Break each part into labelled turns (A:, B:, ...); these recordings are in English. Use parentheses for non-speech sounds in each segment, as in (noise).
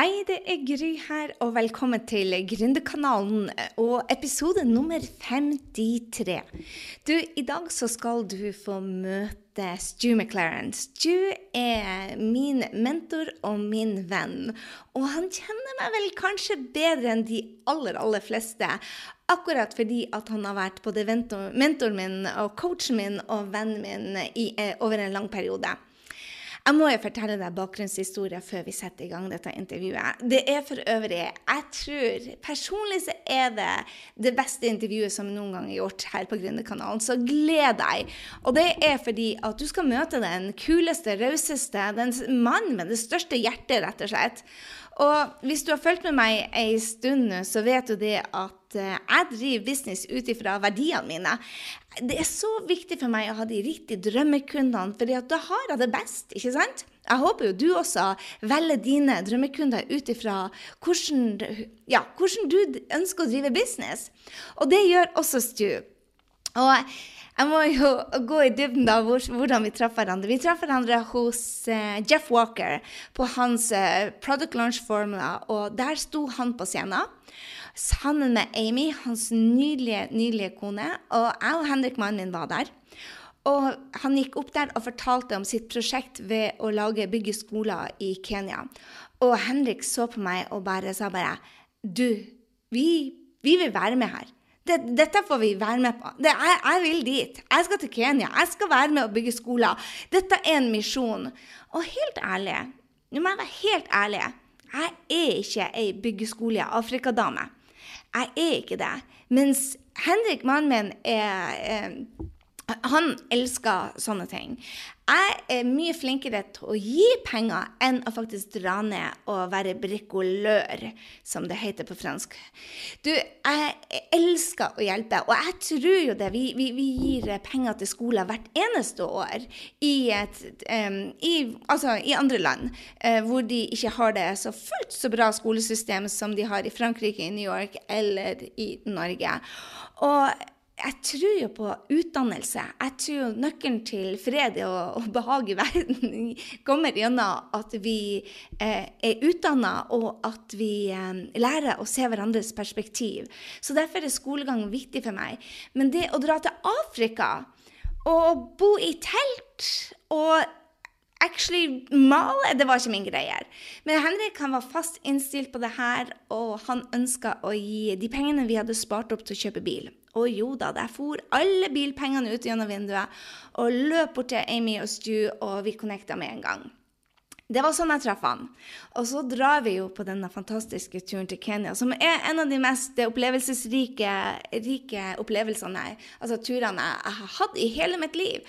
A: Hei, det er Gry her, og velkommen til Gründerkanalen og episode nummer 53. Du, i dag så skal du få møte Stu McLaren. Stu er min mentor og min venn, og han kjenner meg vel kanskje bedre enn de aller, aller fleste. Akkurat fordi at han har vært både mentoren min og coachen min og vennen min i, eh, over en lang periode. Jeg må jo fortelle deg bakgrunnshistoria før vi setter i gang dette intervjuet. Det er for øvrig, jeg tror Personlig så er det det beste intervjuet som noen gang er gjort her på Gründerkanalen, så gled deg. Og det er fordi at du skal møte den kuleste, rauseste, den mannen med det største hjertet, rett og slett. Og hvis du har fulgt med meg ei stund nå, så vet du det at eh, jeg driver business ut ifra verdiene mine. Det er så viktig for meg å ha de riktige drømmekundene, for da har jeg det best, ikke sant? Jeg håper jo du også velger dine drømmekunder ut ifra hvordan, ja, hvordan du ønsker å drive business. Og det gjør også Stu. Og jeg må jo gå i dybden av hvordan vi traff hverandre. Vi traff hverandre hos uh, Jeff Walker på hans uh, Product Launch Formula, og der sto han på scenen sammen med Amy, hans nydelige, nydelige kone, og jeg og Henrik, mannen min, var der. Og han gikk opp der og fortalte om sitt prosjekt ved å lage bygge skoler i Kenya. Og Henrik så på meg og bare sa bare Du, vi, vi vil være med her det, dette får vi være med på. Det, jeg, jeg, vil dit. Jeg skal til Kenya. Jeg skal være med og bygge skoler. Dette er en misjon. Og helt ærlig, nå må jeg være helt ærlig, jeg er ikke ei byggeskole Afrikadame. Jeg er ikke det. Mens Henrik, mannen min, er, er han elsker sånne ting. Jeg er mye flinkere til å gi penger enn å faktisk dra ned og være bricolør, som det heter på fransk. Du, jeg elsker å hjelpe, og jeg tror jo det. Vi, vi, vi gir penger til skoler hvert eneste år i, et, um, i, altså, i andre land, uh, hvor de ikke har det så fullt så bra skolesystem som de har i Frankrike, i New York eller i Norge. Og jeg tror jo på utdannelse. Jeg tror jo nøkkelen til fred og, og behag i verden kommer gjennom at vi eh, er utdanna, og at vi eh, lærer å se hverandres perspektiv. Så derfor er skolegang viktig for meg. Men det å dra til Afrika og bo i telt og actually male, det var ikke min greie. Men Henrik han var fast innstilt på det her, og han ønska å gi de pengene vi hadde spart opp til å kjøpe bil. Og jo da, der for alle bilpengene ut gjennom vinduet og løp bort til Amy og Stu, og vi connecta med en gang. Det var sånn jeg traff han. Og så drar vi jo på denne fantastiske turen til Kenya, som er en av de mest opplevelsesrike opplevelsene, altså turene jeg har hatt i hele mitt liv.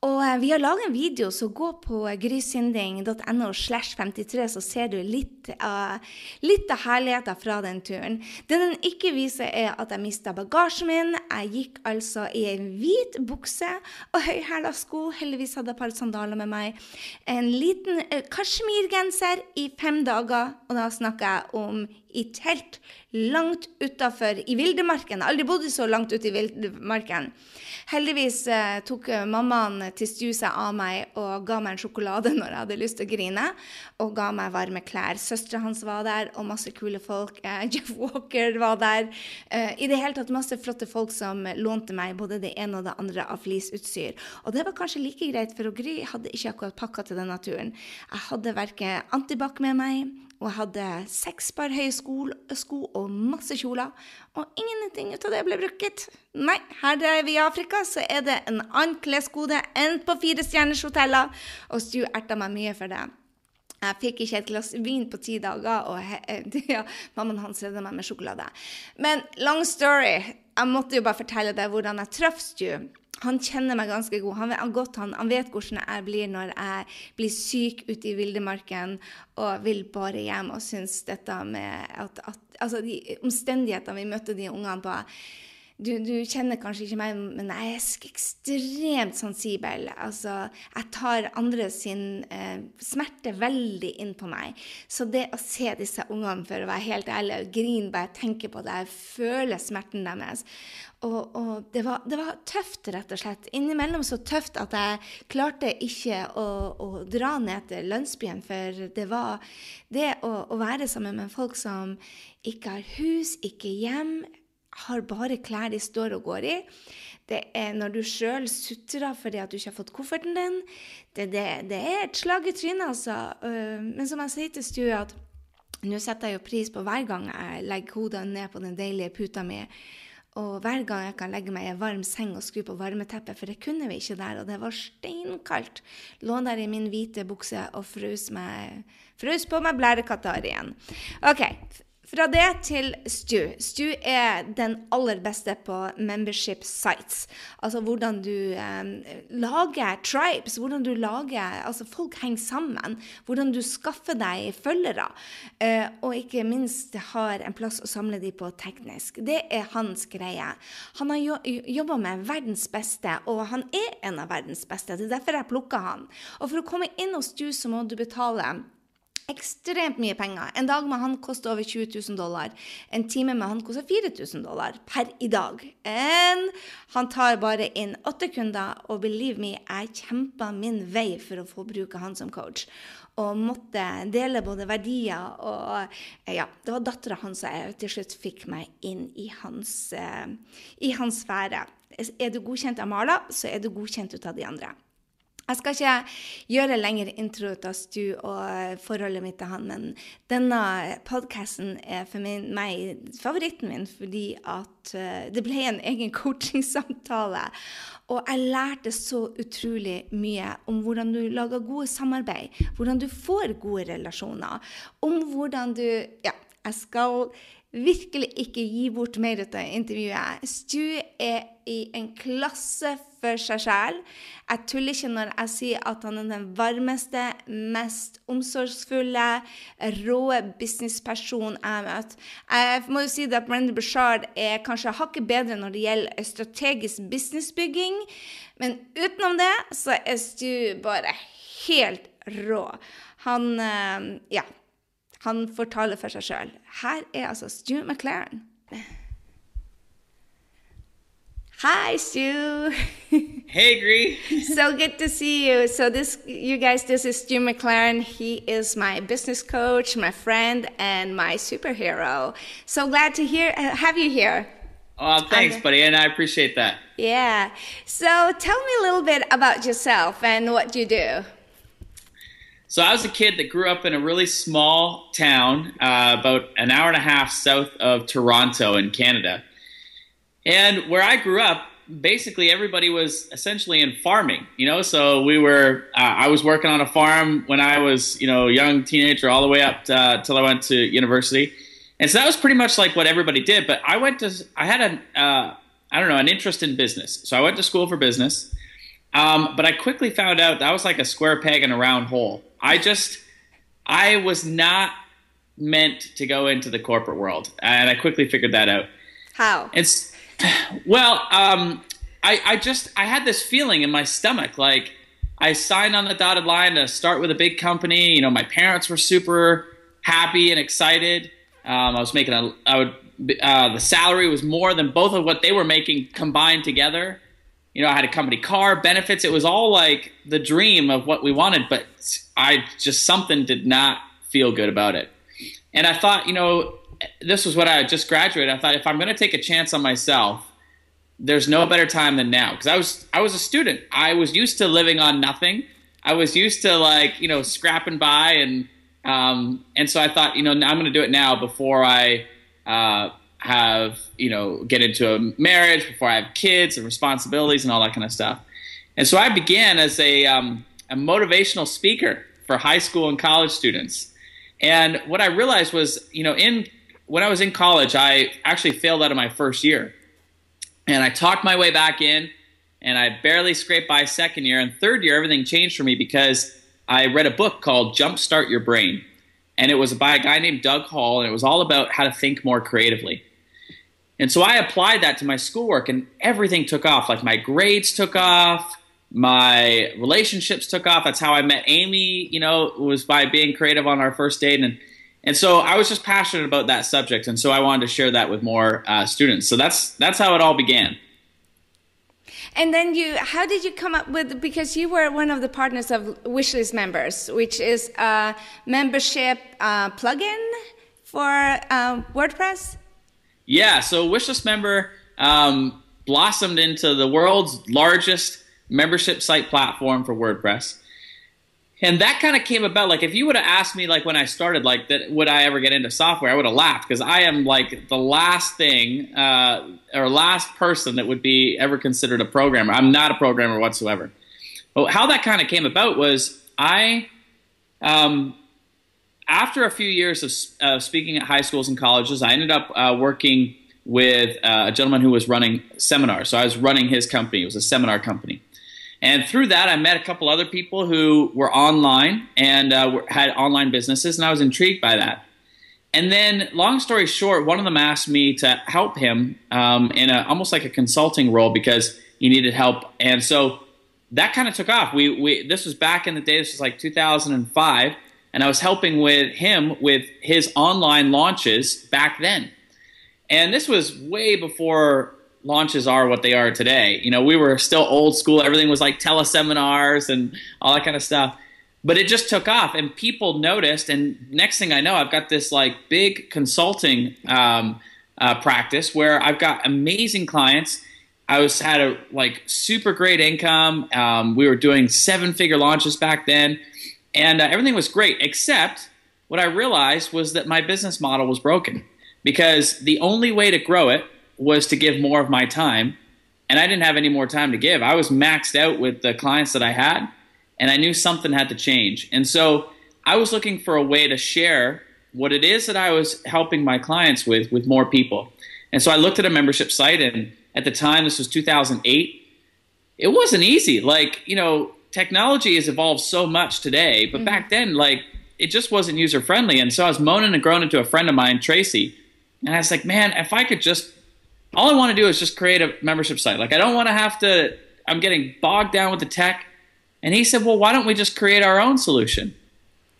A: Og eh, vi har laget en video, så gå på grysynding.no slash 53, så ser du litt av, litt av herligheten fra den turen. Det den ikke viser, er at jeg mista bagasjen min. Jeg gikk altså i en hvit bukse og høyhæla sko. Heldigvis hadde jeg et par sandaler med meg. En liten eh, kasjmirgenser i fem dager, og da snakker jeg om i telt langt utafor i villmarken. Aldri bodd så langt ute i villmarken. Heldigvis eh, tok mammaen til Stu seg av meg og ga meg en sjokolade når jeg hadde lyst til å grine, og ga meg varme klær. Søstera hans var der, og masse kule folk. Eh, (laughs) Jeff Walker var der. Eh, I det hele tatt masse flotte folk som lånte meg både det ene og det andre av flisutstyr. Og det var kanskje like greit, for Gry hadde ikke akkurat pakka til denne naturen. Jeg hadde verken antibac med meg, og jeg hadde seks par høye sko, og masse kjoler. Og ingenting ut av det ble brukt. Nei, her er vi i Afrika, så er det en annen kleskode enn på firestjerners hoteller. Og Stu erta meg mye for det. Jeg fikk ikke et glass vin på ti dager, og (laughs) ja, mammaen hans redda meg med sjokolade. Men long story. Jeg måtte jo bare fortelle deg hvordan jeg traff Stu han kjenner meg ganske god. Han vet, godt, han, han vet hvordan jeg blir når jeg blir syk ute i villmarken og vil bare hjem og syns dette med at, at Altså, de omstendighetene vi møtte de ungene på du, du, kjenner kanskje ikke meg, men jeg er ekstremt sensibel. Altså, jeg tar andre sin eh, smerte veldig inn på meg. Så det å se disse ungene, for å være helt ærlig, og grine bare jeg tenker på det, jeg føler smerten deres. Og, og det, var, det, var, tøft, rett og slett. Innimellom så tøft at jeg klarte ikke å, å dra ned til landsbyen, for det var det å, å være sammen med folk som ikke har hus, ikke hjem har bare klær de står og går i. Det er når du sjøl sutrer fordi at du ikke har fått kofferten din. Det, det, det er et slag i trynet, altså. Øh, men som jeg sier til Stue, at nå setter jeg jo pris på hver gang jeg legger hodet ned på den deilige puta mi. Og hver gang jeg kan legge meg i en varm seng og skru på varmeteppet, for det kunne vi ikke der, og det var steinkaldt. Lå der i min hvite bukse og frøs, på meg blærekatter igjen. OK, fra det til Stu. Stu er den aller beste på membership sites. Altså hvordan du eh, lager tribes, hvordan du lager Altså folk henger sammen. Hvordan du skaffer deg følgere. Eh, og ikke minst har en plass å samle de på teknisk. Det er hans greie. Han har jo, jobba med verdens beste, og han er en av verdens beste. Det er derfor jeg plukka han. Og for å komme inn hos Stu, så må du betale ekstremt mye penger. En dag med han koster over 20 000 dollar. En time med han koster 4000 dollar per i dag. En, han tar bare inn åtte kunder, og believe me, jeg kjempa min vei for å få bruke han som coach. Og måtte dele både verdier og Ja, det var dattera hans som til slutt fikk meg inn i hans, uh, i hans sfære. Er du godkjent av Mala, så er du godkjent ut av de andre. Jeg skal ikke gjøre lengre intro til Stu og forholdet mitt til han, men denne podkasten er for meg favoritten min fordi at eh, det ble en egen (laughs) coachingsamtale. Og jeg lærte så utrolig mye om hvordan du lager gode samarbeid, hvordan du får gode relasjoner, om hvordan du Ja, jeg skal virkelig ikke gi bort mer av intervjuet. Stu er i en klasse for seg sjæl. Jeg tuller ikke når jeg sier at han er den varmeste, mest omsorgsfulle, rå businesspersonen jeg har møtt. Jeg må jo si at Brendan Bashard er kanskje hakket bedre når det gjelder strategisk businessbygging, men utenom det så er Stu bare helt rå. Han eh, Ja. Han får tale for seg sjøl. Her er altså Stu McLaren. Hi, Stu. (laughs)
B: hey, Gry. (laughs)
A: so good to see you. So this, you guys, this is Stu McLaren. He is my business coach, my friend, and my superhero. So glad to hear uh, have you here.
B: Oh, thanks, buddy, and I appreciate that.
A: Yeah. So tell me a little bit about yourself and what you do.
B: So I was a kid that grew up in a really small town, uh, about an hour and a half south of Toronto in Canada. And where I grew up, basically everybody was essentially in farming, you know. So we were, uh, I was working on a farm when I was, you know, young teenager, all the way up to, uh, till I went to university. And so that was pretty much like what everybody did. But I went to, I had a, uh, I don't know, an interest in business. So I went to school for business. Um, but I quickly found out that was like a square peg in a round hole. I just, I was not meant to go into the corporate world, and I quickly figured that out.
A: How?
B: It's well, um, I, I just, I had this feeling in my stomach, like I signed on the dotted line to start with a big company. You know, my parents were super happy and excited. Um, I was making a, I would, uh, the salary was more than both of what they were making combined together you know, I had a company car, benefits. It was all like the dream of what we wanted, but I just something did not feel good about it. And I thought, you know, this was what I just graduated. I thought if I'm going to take a chance on myself, there's no better time than now because I was I was a student. I was used to living on nothing. I was used to like you know scrapping by and um, and so I thought you know I'm going to do it now before I uh, have you know get into a marriage before I have kids and responsibilities and all that kind of stuff. And so I began as a, um, a motivational speaker for high school and college students. And what I realized was, you know, in when I was in college, I actually failed out of my first year, and I talked my way back in, and I barely scraped by second year. And third year, everything changed for me because I read a book called Jumpstart Your Brain, and it was by a guy named Doug Hall, and it was all about how to think more creatively. And so I applied that to my schoolwork and everything took off. Like my grades took off, my relationships took off. That's how I met Amy, you know, was by being creative on our first date. And, and so I was just passionate about that subject. And so I wanted to share that with more uh, students. So that's, that's how it all began.
A: And then you, how did you come up with, because you were one of the partners of Wishlist Members, which is a membership uh, plugin for uh, WordPress?
B: Yeah, so Wishlist Member um, blossomed into the world's largest membership site platform for WordPress. And that kind of came about like if you would have asked me like when I started like that would I ever get into software I would have laughed because I am like the last thing uh, or last person that would be ever considered a programmer. I'm not a programmer whatsoever. But how that kind of came about was I um, after a few years of speaking at high schools and colleges, I ended up uh, working with uh, a gentleman who was running seminars. So I was running his company. It was a seminar company. And through that, I met a couple other people who were online and uh, had online businesses, and I was intrigued by that. And then, long story short, one of them asked me to help him um, in a, almost like a consulting role because he needed help. And so that kind of took off. We, we this was back in the day. This was like 2005 and I was helping with him with his online launches back then. And this was way before launches are what they are today. You know, we were still old school. Everything was like teleseminars and all that kind of stuff. But it just took off, and people noticed. And next thing I know, I've got this like big consulting um, uh, practice where I've got amazing clients. I was had a like super great income. Um, we were doing seven figure launches back then and uh, everything was great, except what I realized was that my business model was broken because the only way to grow it was to give more of my time. And I didn't have any more time to give. I was maxed out with the clients that I had, and I knew something had to change. And so I was looking for a way to share what it is that I was helping my clients with with more people. And so I looked at a membership site, and at the time, this was 2008. It wasn't easy. Like, you know, technology has evolved so much today, but mm-hmm. back then, like it just wasn't user friendly. And so I was moaning and groaning to a friend of mine, Tracy, and I was like, man, if I could just, all I want to do is just create a membership site. Like I don't want to have to. I'm getting bogged down with the tech. And he said, well, why don't we just create our own solution?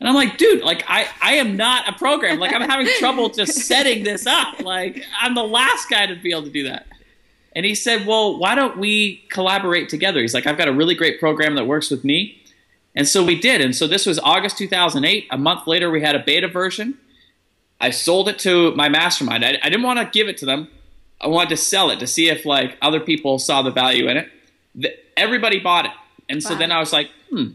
B: And I'm like, dude, like I, I am not a program. Like I'm having trouble just (laughs) setting this up. Like I'm the last guy to be able to do that. And he said, Well, why don't we collaborate together? He's like, I've got a really great program that works with me. And so we did. And so this was August 2008. A month later, we had a beta version. I sold it to my mastermind. I, I didn't want to give it to them. I wanted to sell it to see if like other people saw the value in it. The, everybody bought it. And so wow. then I was like, hmm.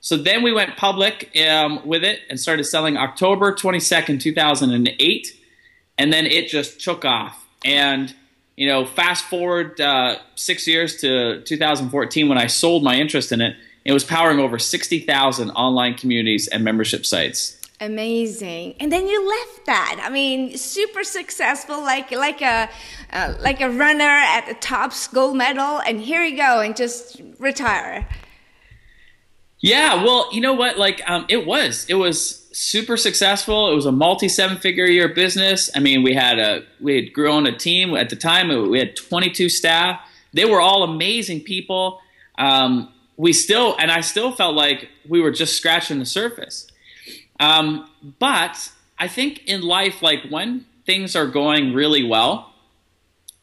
B: So then we went public um, with it and started selling October 22nd, 2008. And then it just took off. And you know, fast forward uh, six years to 2014 when I sold my interest in it, it was powering over 60,000 online communities and membership sites.
A: Amazing. And then you left that. I mean, super successful, like like a uh, like a runner at the TOPS gold medal, and here you go, and just retire.
B: Yeah, well, you know what? Like, um, it was it was super successful. It was a multi seven figure year business. I mean, we had a we had grown a team at the time. We had 22 staff. They were all amazing people. Um, we still and I still felt like we were just scratching the surface. Um, but I think in life, like when things are going really well,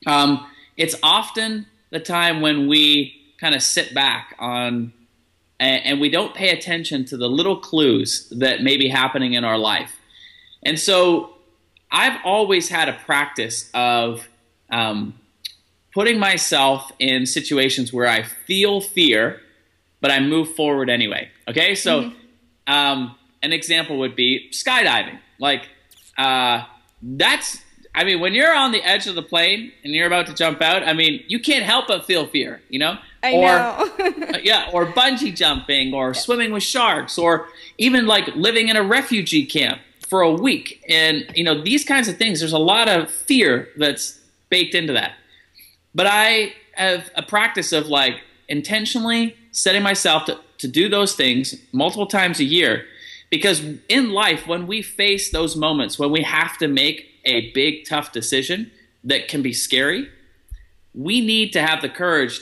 B: um, it's often the time when we kind of sit back on and, and we don't pay attention to the little clues that may be happening in our life. And so I've always had a practice of um, putting myself in situations where I feel fear, but I move forward anyway. Okay, so mm-hmm. um, an example would be skydiving. Like uh, that's, I mean, when you're on the edge of the plane and you're about to jump out, I mean, you can't help but feel fear. You know,
A: I
B: or,
A: know. (laughs)
B: Uh, yeah, or bungee jumping, or swimming with sharks, or even like living in a refugee camp for a week. And you know these kinds of things. There's a lot of fear that's baked into that. But I have a practice of like intentionally setting myself to, to do those things multiple times a year because in life when we face those moments when we have to make a big tough decision that can be scary, we need to have the courage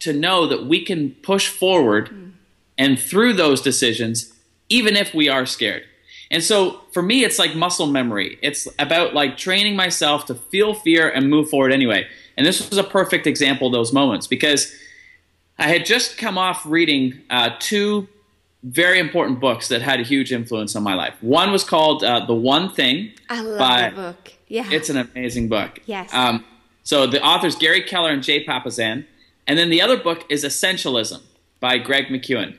B: to know that we can push forward mm. and through those decisions, even if we are scared. And so for me, it's like muscle memory. It's about like training myself to feel fear and move forward anyway. And this was a perfect example of those moments because I had just come off reading uh, two very important books that had a huge influence on my life. One was called uh, The One Thing.
A: I love by, the book. Yeah.
B: It's an amazing book.
A: Yes.
B: Um, so the authors Gary Keller and Jay Papasan. And then the other book is Essentialism by Greg McKeown.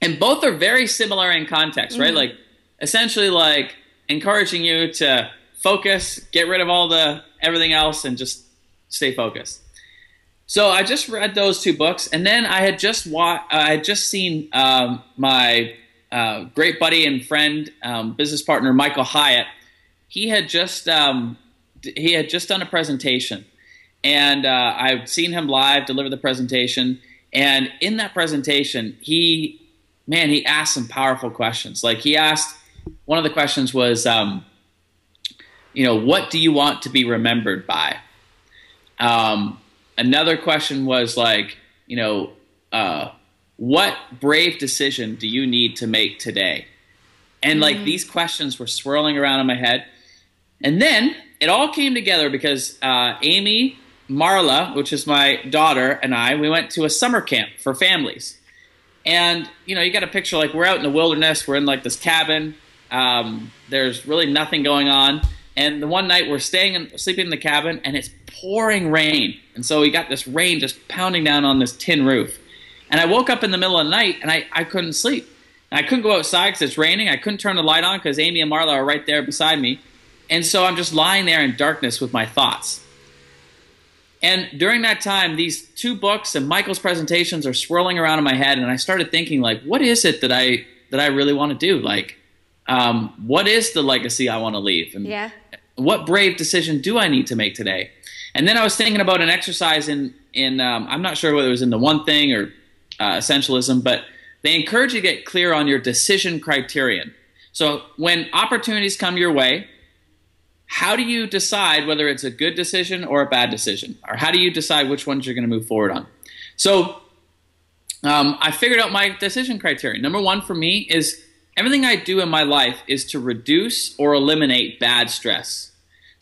B: And both are very similar in context, right? Mm-hmm. Like essentially like encouraging you to focus, get rid of all the everything else and just stay focused. So I just read those two books, and then I had just wa- I had just seen um, my uh, great buddy and friend, um, business partner Michael Hyatt. He had just um, he had just done a presentation, and uh, I've seen him live deliver the presentation. And in that presentation, he man, he asked some powerful questions. Like he asked, one of the questions was, um, you know, what do you want to be remembered by? Um, another question was like, you know, uh, what brave decision do you need to make today? And like mm-hmm. these questions were swirling around in my head. And then it all came together because uh, Amy Marla, which is my daughter, and I, we went to a summer camp for families. And, you know, you got a picture like we're out in the wilderness, we're in like this cabin, um, there's really nothing going on. And the one night we're staying and sleeping in the cabin, and it's pouring rain. And so we got this rain just pounding down on this tin roof. And I woke up in the middle of the night and I, I couldn't sleep. And I couldn't go outside because it's raining. I couldn't turn the light on because Amy and Marla are right there beside me. And so I'm just lying there in darkness with my thoughts. And during that time, these two books and Michael's presentations are swirling around in my head, and I started thinking, like, what is it that I that I really want to do? Like, um, what is the legacy I want to leave?
A: And yeah.
B: what brave decision do I need to make today? And then I was thinking about an exercise in in um, I'm not sure whether it was in the one thing or uh, essentialism, but they encourage you to get clear on your decision criterion. So when opportunities come your way, how do you decide whether it's a good decision or a bad decision, or how do you decide which ones you're going to move forward on? So um, I figured out my decision criteria. Number one for me is everything I do in my life is to reduce or eliminate bad stress.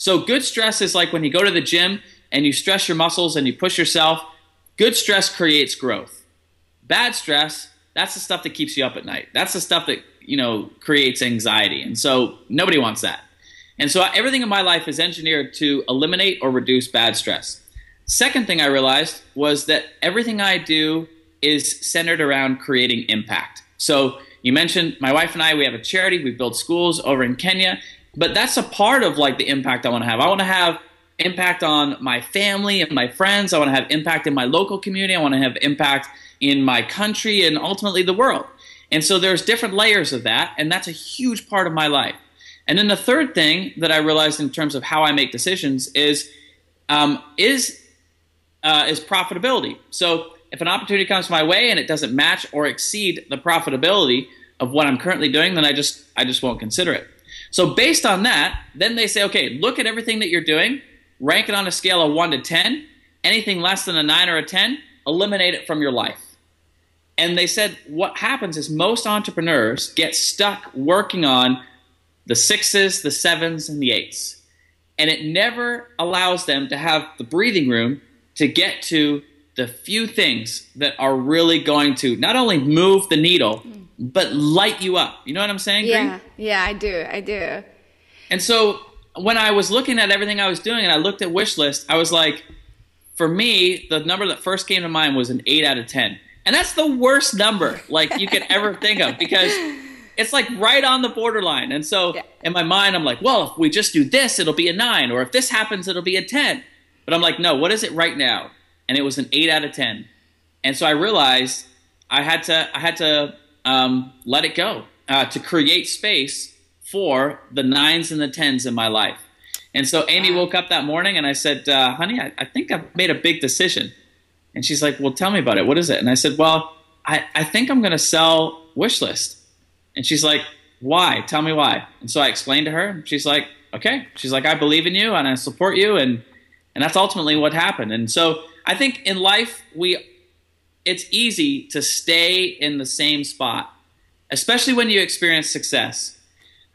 B: So good stress is like when you go to the gym and you stress your muscles and you push yourself. Good stress creates growth. Bad stress, that's the stuff that keeps you up at night. That's the stuff that, you know, creates anxiety. And so nobody wants that. And so everything in my life is engineered to eliminate or reduce bad stress. Second thing I realized was that everything I do is centered around creating impact. So you mentioned my wife and I, we have a charity, we build schools over in Kenya, but that's a part of like the impact I want to have. I want to have impact on my family and my friends. I want to have impact in my local community. I want to have impact in my country and ultimately the world. And so there's different layers of that, and that's a huge part of my life. And then the third thing that I realized in terms of how I make decisions is um, is uh, is profitability. So if an opportunity comes my way and it doesn't match or exceed the profitability of what I'm currently doing, then I just I just won't consider it. So based on that, then they say, okay, look at everything that you're doing, rank it on a scale of 1 to 10. Anything less than a 9 or a 10, eliminate it from your life. And they said what happens is most entrepreneurs get stuck working on the sixes, the sevens, and the eights. And it never allows them to have the breathing room to get to the few things that are really going to not only move the needle, but light you up. You know what I'm saying?
A: Yeah, Green? yeah, I do, I do.
B: And so when I was looking at everything I was doing and I looked at wish list, I was like, for me, the number that first came to mind was an eight out of ten, and that's the worst number like you could ever think of because (laughs) it's like right on the borderline. And so yeah. in my mind, I'm like, well, if we just do this, it'll be a nine, or if this happens, it'll be a ten. But I'm like, no, what is it right now? And it was an eight out of ten. And so I realized I had to I had to um, let it go uh, to create space for the nines and the tens in my life. And so Amy woke up that morning and I said, uh, honey, I, I, think I've made a big decision. And she's like, well, tell me about it. What is it? And I said, well, I, I think I'm going to sell Wishlist. And she's like, why? Tell me why. And so I explained to her. She's like, okay. She's like, I believe in you and I support you, and and that's ultimately what happened. And so I think in life we, it's easy to stay in the same spot, especially when you experience success.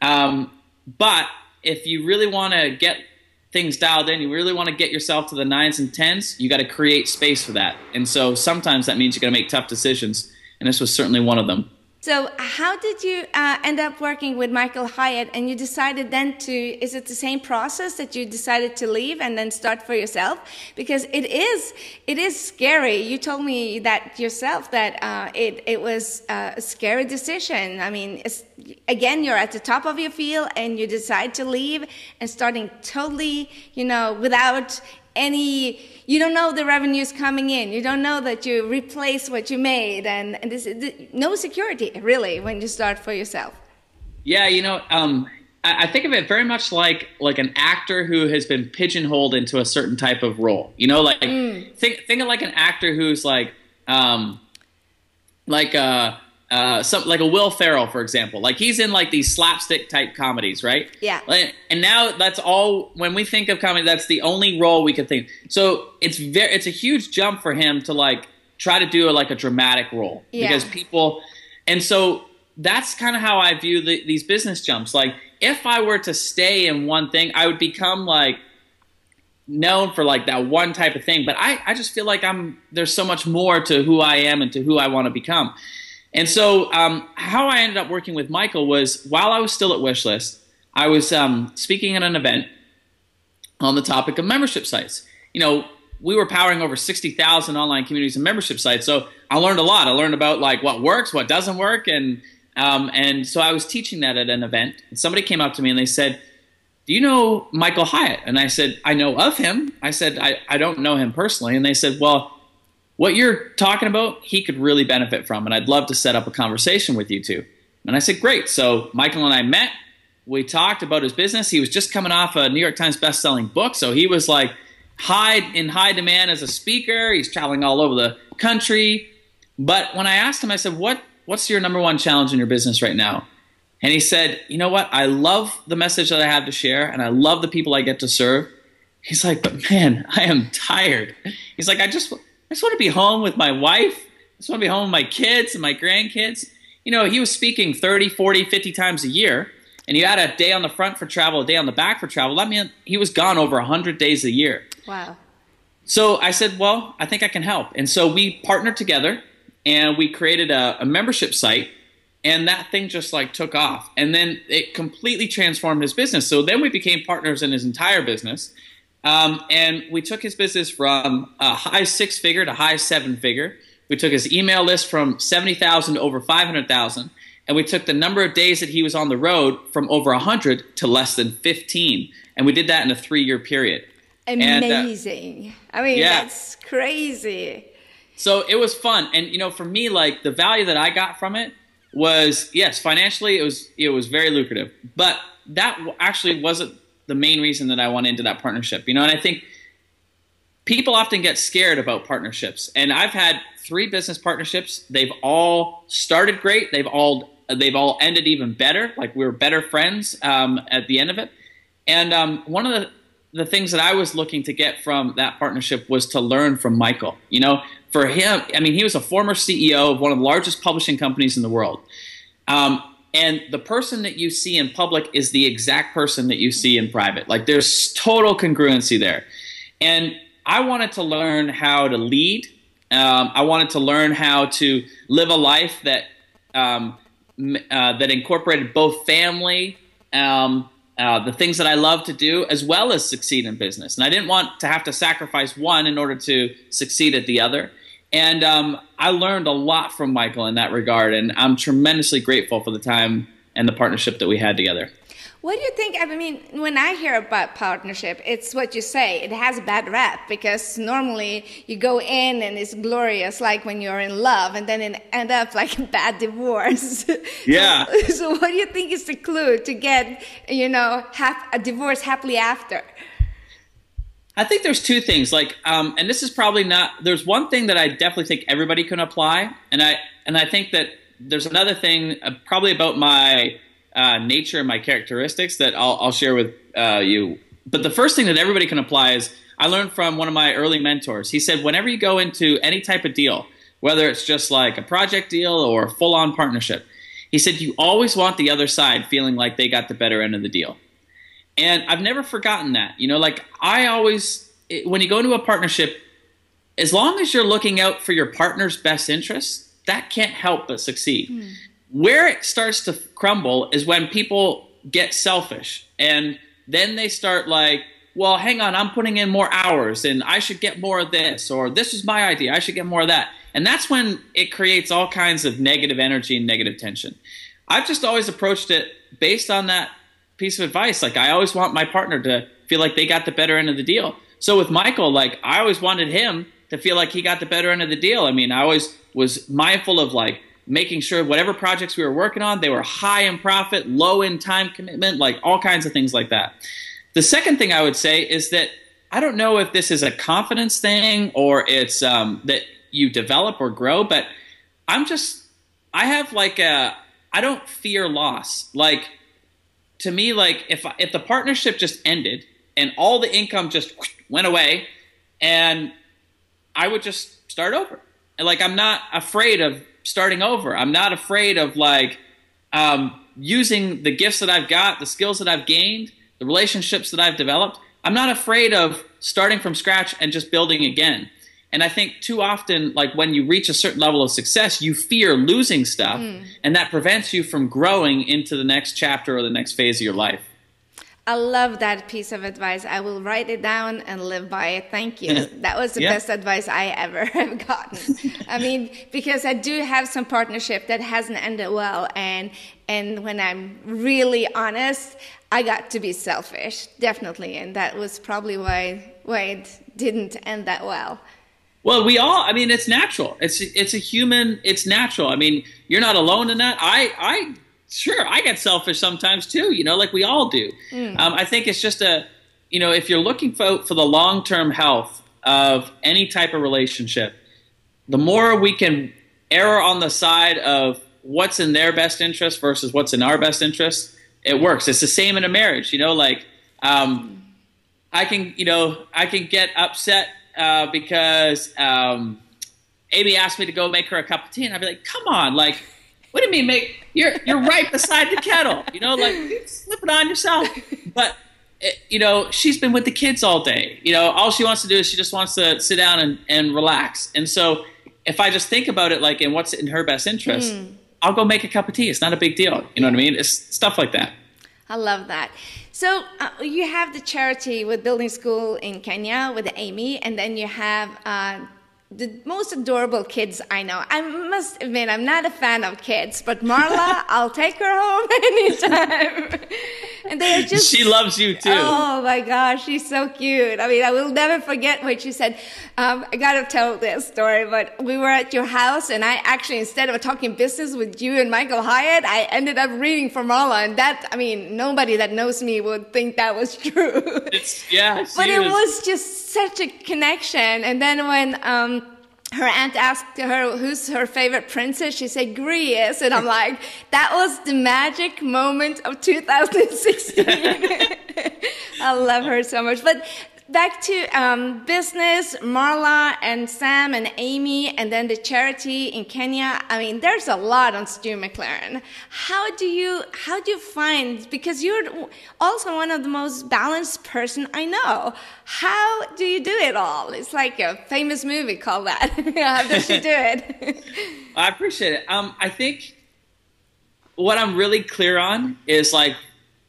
B: Um, but if you really want to get things dialed in, you really want to get yourself to the nines and tens, you got to create space for that. And so sometimes that means you got to make tough decisions, and this was certainly one of them.
A: So, how did you uh, end up working with Michael Hyatt? And you decided then to, is it the same process that you decided to leave and then start for yourself? Because it is, it is scary. You told me that yourself that uh, it, it was a scary decision. I mean, again, you're at the top of your field and you decide to leave and starting totally, you know, without any you don't know the revenues coming in. You don't know that you replace what you made. And, and this, is no security really when you start for yourself.
B: Yeah you know um, I, I, think of it very much like like an actor who has been pigeonholed into a certain type of role. You know like mm. think think of like an actor who's like um, like uh uh, some like a Will Ferrell, for example. Like he's in like these slapstick type comedies, right?
A: Yeah.
B: And now that's all. When we think of comedy, that's the only role we could think. So it's very, it's a huge jump for him to like try to do a, like a dramatic role yeah. because people, and so that's kind of how I view the, these business jumps. Like if I were to stay in one thing, I would become like known for like that one type of thing. But I, I just feel like I'm there's so much more to who I am and to who I want to become. And so, um, how I ended up working with Michael was while I was still at Wishlist, I was um, speaking at an event on the topic of membership sites. You know, we were powering over 60,000 online communities and membership sites. So I learned a lot. I learned about like what works, what doesn't work. And, um, and so I was teaching that at an event. And somebody came up to me and they said, do you know Michael Hyatt? And I said, I know of him. I said, I, I don't know him personally. And they said, well, what you're talking about, he could really benefit from, and I'd love to set up a conversation with you two. And I said, great. So Michael and I met. We talked about his business. He was just coming off a New York Times best-selling book, so he was like high in high demand as a speaker. He's traveling all over the country. But when I asked him, I said, "What what's your number one challenge in your business right now?" And he said, "You know what? I love the message that I have to share, and I love the people I get to serve." He's like, "But man, I am tired." He's like, "I just I just want to be home with my wife. I just want to be home with my kids and my grandkids. You know, he was speaking 30, 40, 50 times a year, and you had a day on the front for travel, a day on the back for travel. That meant he was gone over 100 days a year.
A: Wow.
B: So I said, well, I think I can help. And so we partnered together and we created a, a membership site and that thing just like took off and then it completely transformed his business so then we became partners in his entire business um, and we took his business from a high six figure to high seven figure. We took his email list from 70,000 to over 500,000. And we took the number of days that he was on the road from over 100 to less than 15. And we did that in a three year period.
A: Amazing. And, uh, I mean, yeah. that's crazy.
B: So it was fun. And, you know, for me, like the value that I got from it was, yes, financially, it was, it was very lucrative. But that actually wasn't the main reason that I went into that partnership. You know, and I think people often get scared about partnerships. And I've had three business partnerships. They've all started great. They've all they've all ended even better. Like we were better friends um, at the end of it. And um, one of the the things that I was looking to get from that partnership was to learn from Michael. You know, for him, I mean, he was a former CEO of one of the largest publishing companies in the world. Um, and the person that you see in public is the exact person that you see in private. Like there's total congruency there. And I wanted to learn how to lead. Um, I wanted to learn how to live a life that um, uh, that incorporated both family, um, uh, the things that I love to do, as well as succeed in business. And I didn't want to have to sacrifice one in order to succeed at the other. And um, I learned a lot from Michael in that regard, and I'm tremendously grateful for the time and the partnership that we had together.
A: What do you think? I mean, when I hear about partnership, it's what you say. It has a bad rap because normally you go in and it's glorious, like when you're in love, and then it end up like a bad divorce. (laughs)
B: Yeah.
A: so, so, what do you think is the clue to get, you know, hap- a divorce happily after?
B: I think there's two things. Like, um, and this is probably not. There's one thing that I definitely think everybody can apply, and I and I think that there's another thing, uh, probably about my uh, nature and my characteristics that I'll, I'll share with uh, you. But the first thing that everybody can apply is I learned from one of my early mentors. He said, whenever you go into any type of deal, whether it's just like a project deal or full on partnership, he said, you always want the other side feeling like they got the better end of the deal. And I've never forgotten that. You know, like I always, when you go into a partnership, as long as you're looking out for your partner's best interests, that can't help but succeed. Mm. Where it starts to crumble is when people get selfish and then they start like, well, hang on, I'm putting in more hours and I should get more of this, or this is my idea, I should get more of that. And that's when it creates all kinds of negative energy and negative tension. I've just always approached it based on that piece of advice. Like, I always want my partner to feel like they got the better end of the deal. So with Michael, like, I always wanted him to feel like he got the better end of the deal. I mean, I always was mindful of like making sure whatever projects we were working on, they were high in profit, low in time commitment, like all kinds of things like that. The second thing I would say is that I don't know if this is a confidence thing or it's um, that you develop or grow, but I'm just, I have like a, I don't fear loss. Like, to me, like if if the partnership just ended and all the income just went away, and I would just start over. And like I'm not afraid of starting over. I'm not afraid of like um, using the gifts that I've got, the skills that I've gained, the relationships that I've developed. I'm not afraid of starting from scratch and just building again. And I think too often, like when you reach a certain level of success, you fear losing stuff, mm. and that prevents you from growing into the next chapter or the next phase of your life.
A: I love that piece of advice. I will write it down and live by it. Thank you. (laughs) That was the yeah. best advice I ever (laughs) have gotten. I mean, because I do have some partnership that hasn't ended well, and and when I'm really honest, I got to be selfish, definitely, and that was probably why why it didn't end that well.
B: Well, we all. I mean, it's natural. It's it's a human. It's natural. I mean, you're not alone in that. I I sure I get selfish sometimes too. You know, like we all do. Mm. Um, I think it's just a you know if you're looking for for the long term health of any type of relationship, the more we can err on the side of what's in their best interest versus what's in our best interest, it works. It's the same in a marriage. You know, like um, I can you know I can get upset uh, because um, Amy asked me to go make her a cup of tea, and I'd be like, "Come on, like, what do you mean make? You're you're right beside the kettle, you know, like slip it on yourself." But eh, you know, she's been with the kids all day. You know, all she wants to do is she just wants to sit down and, and relax. And so, if I just think about it like in what's in her best interest, mm. I'll go make a cup of tea. It's not a big deal. You know what I mean? It's stuff like that.
A: I love that. So uh, you have the charity with Building School in Kenya with Amy, and then you have uh, the most adorable kids I know. I must admit, I'm not a fan of kids, but Marla, (laughs) I'll take her home (laughs) anytime. and they are just.
B: She loves you too.
A: Oh my gosh, she's so cute. I mean, I will never forget what she said. Um, I gotta tell this story, but we were at your house, and I actually, instead of talking business with you and Michael Hyatt, I ended up reading for Marla, and that, I mean, nobody that knows me would think that was (laughs) true.
B: It's, yeah.
A: but it was just such a connection. And then when, um, her aunt asked her who's her favorite princess. She said Grease, and I'm like, that was the magic moment of 2016. (laughs) I love her so much. But back to um, business, Marla and Sam and Amy, and then the charity in Kenya. I mean, there's a lot on Stu McLaren. How do you how do you find because you're also one of the most balanced person I know. How do you do it all? It's like a famous movie called that. (laughs) how does she do it? (laughs)
B: I appreciate it. Um, I think what I'm really clear on is like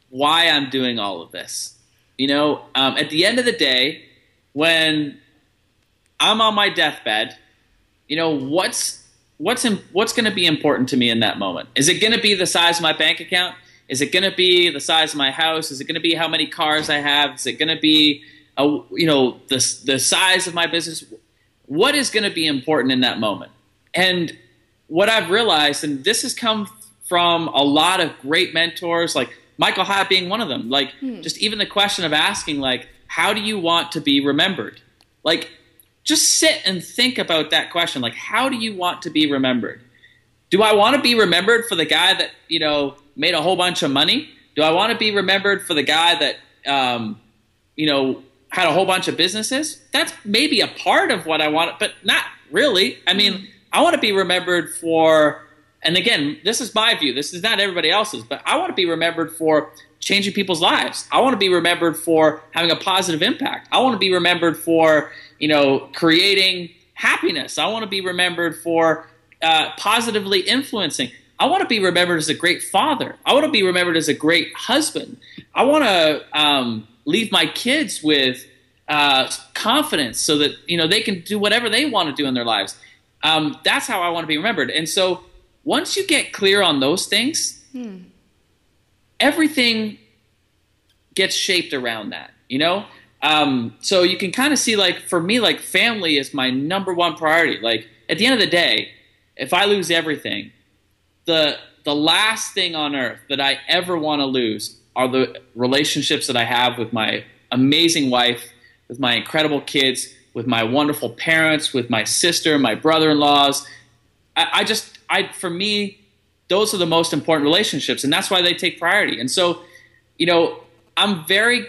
B: why I'm doing all of this you know, um, at the end of the day, when I'm on my deathbed, you know, what's what's in, what's going to be important to me in that moment? Is it going to be the size of my bank account? Is it going to be the size of my house? Is it going to be how many cars I have? Is it going to be, a, you know, the the size of my business? What is going to be important in that moment? And what I've realized, and this has come from a lot of great mentors, like Michael Hyatt being one of them. Like, hmm. just even the question of asking, like, how do you want to be remembered? Like, just sit and think about that question. Like, how do you want to be remembered? Do I want to be remembered for the guy that, you know, made a whole bunch of money? Do I want to be remembered for the guy that, um, you know, had a whole bunch of businesses? That's maybe a part of what I want, but not really. I mean, mm-hmm. I want to be remembered for, and again, this is my view. This is not everybody else's, but I want to be remembered for changing people's lives. I want to be remembered for having a positive impact. I want to be remembered for, you know, creating happiness. I want to be remembered for uh, positively influencing. I want to be remembered as a great father. I want to be remembered as a great husband. I want to um, leave my kids with uh, confidence so that you know they can do whatever they want to do in their lives. Um, that's how I want to be remembered. And so once you get clear on those things, hmm. everything gets shaped around that. You know, um, so you can kind of see like for me, like family is my number one priority. Like at the end of the day, if I lose everything, the the last thing on earth that I ever want to lose are the relationships that I have with my amazing wife, with my incredible kids, with my wonderful parents, with my sister, my brother-in-laws. I, I just, I for me, those are the most important relationships, and that's why they take priority. And so, you know, I'm very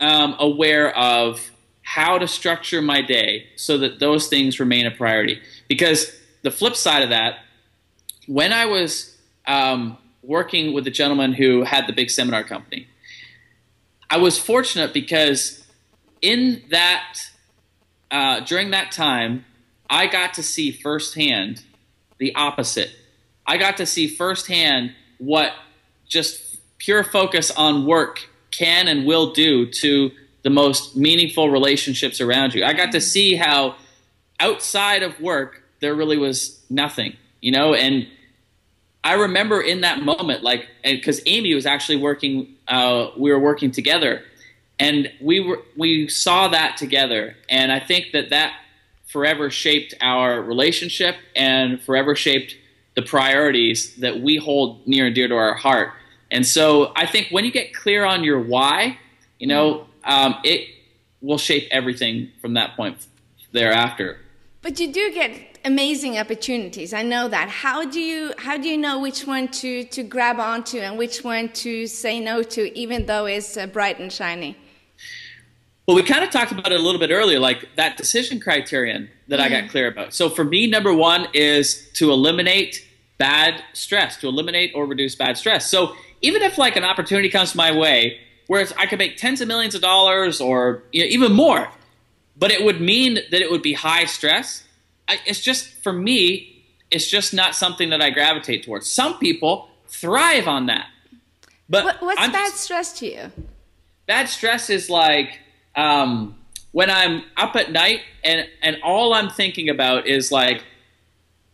B: um, aware of how to structure my day so that those things remain a priority. Because the flip side of that, when I was um, working with the gentleman who had the big seminar company, I was fortunate because in that uh, during that time, I got to see firsthand the opposite. I got to see firsthand what just pure focus on work can and will do to the most meaningful relationships around you. I got to see how outside of work there really was nothing, you know, and I remember in that moment, like, because Amy was actually working, uh, we were working together, and we were we saw that together, and I think that that forever shaped our relationship and forever shaped the priorities that we hold near and dear to our heart. And so I think when you get clear on your why, you know, um, it will shape everything from that point thereafter.
A: But you do get amazing opportunities. I know that. How do you how do you know which one to to grab onto and which one to say no to, even though it's uh, bright and shiny?
B: Well, we kind of talked about it a little bit earlier, like that decision criterion that mm-hmm. I got mm-hmm. clear about. So for me, number one is to eliminate bad stress, to eliminate or reduce bad stress. So even if like an opportunity comes my way where I could make tens of millions of dollars or you know, even more, but it would mean that it would be high stress. I, it's just for me, it's just not something that I gravitate towards. Some people thrive on that.
A: But what, what's I'm bad stress to you?
B: Bad stress is like um, when I'm up at night and and all I'm thinking about is like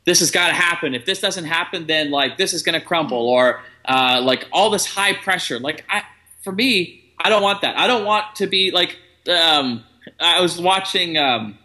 B: this has got to happen. If this doesn't happen, then like this is going to crumble, or uh, like all this high pressure. Like I, for me, I don't want that. I don't want to be like. Um, I was watching um,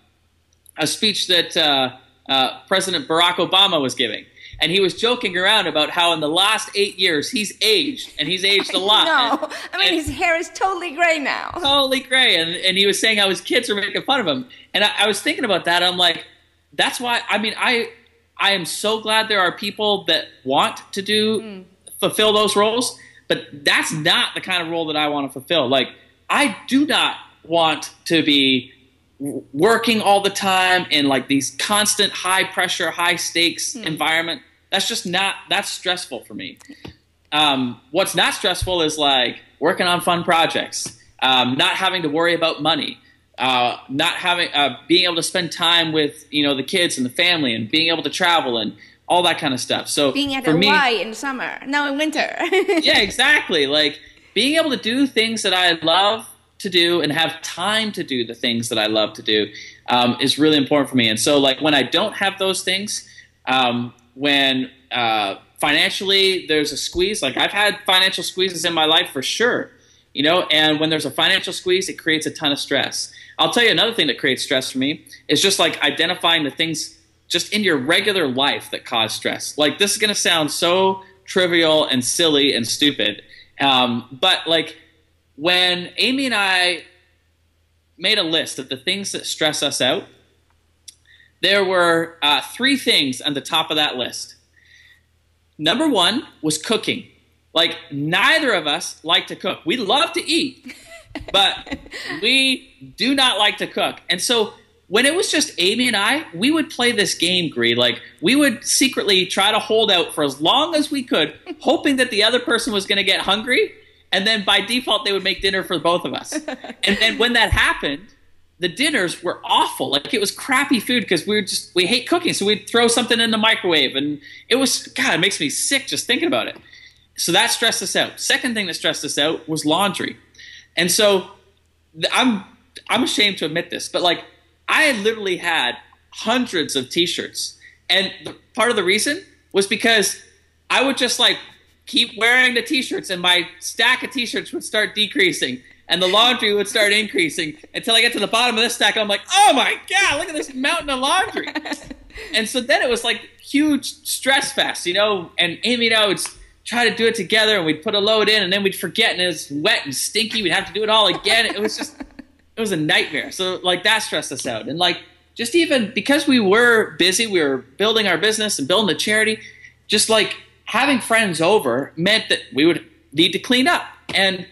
B: a speech that uh, uh, President Barack Obama was giving, and he was joking around about how in the last eight years he's aged, and he's aged a (laughs) lot.
A: no,
B: and,
A: I mean his hair is totally gray now. (laughs)
B: Totally gray, and and he was saying how his kids were making fun of him, and I, I was thinking about that. I'm like, that's why. I mean, I I am so glad there are people that want to do mm. fulfill those roles, but that's not the kind of role that I want to fulfill. Like I do not want to be working all the time in like these constant high pressure, high stakes mm. environment. That's just not that's stressful for me. Um, what's not stressful is like working on fun projects, um, not having to worry about money, uh, not having uh, being able to spend time with you know the kids and the family and being able to travel and all that kind of stuff. So
A: being at Hawaii me, in summer, no in winter. (laughs)
B: yeah, exactly. Like being able to do things that I love to do and have time to do the things that I love to do um, is really important for me. And so, like when I don't have those things, um, when uh, financially there's a squeeze, like I've had financial squeezes in my life for sure, you know. And when there's a financial squeeze, it creates a ton of stress. I'll tell you another thing that creates stress for me is just like identifying the things just in your regular life that cause stress. Like this is going to sound so trivial and silly and stupid, um, but like when Amy and I made a list of the things that stress us out, there were uh, three things on the top of that list. Number one was cooking. like neither of us like to cook. We love to eat, (laughs) but we do not like to cook. And so when it was just Amy and I, we would play this game, Gry. Like we would secretly try to hold out for as long as we could, (laughs) hoping that the other person was going to get hungry, and then by default they would make dinner for both of us. (laughs) and then when that happened, the dinners were awful. Like it was crappy food because we were just we hate cooking, so we'd throw something in the microwave, and it was God. It makes me sick just thinking about it. So that stressed us out. Second thing that stressed us out was laundry, and so I'm I'm ashamed to admit this, but like I literally had hundreds of T-shirts, and part of the reason was because I would just like keep wearing the T-shirts, and my stack of T-shirts would start decreasing, and the laundry would start increasing until I get to the bottom of this stack. I'm like, oh my god, look at this mountain of laundry. (laughs) and so then it was like huge stress fest, you know. And Amy and I would try to do it together, and we'd put a load in, and then we'd forget, and it was wet and stinky. We'd have to do it all again. It was just it was a nightmare. So like that stressed us out. And like just even because we were busy, we were building our business and building the charity, just like having friends over meant that we would need to clean up. And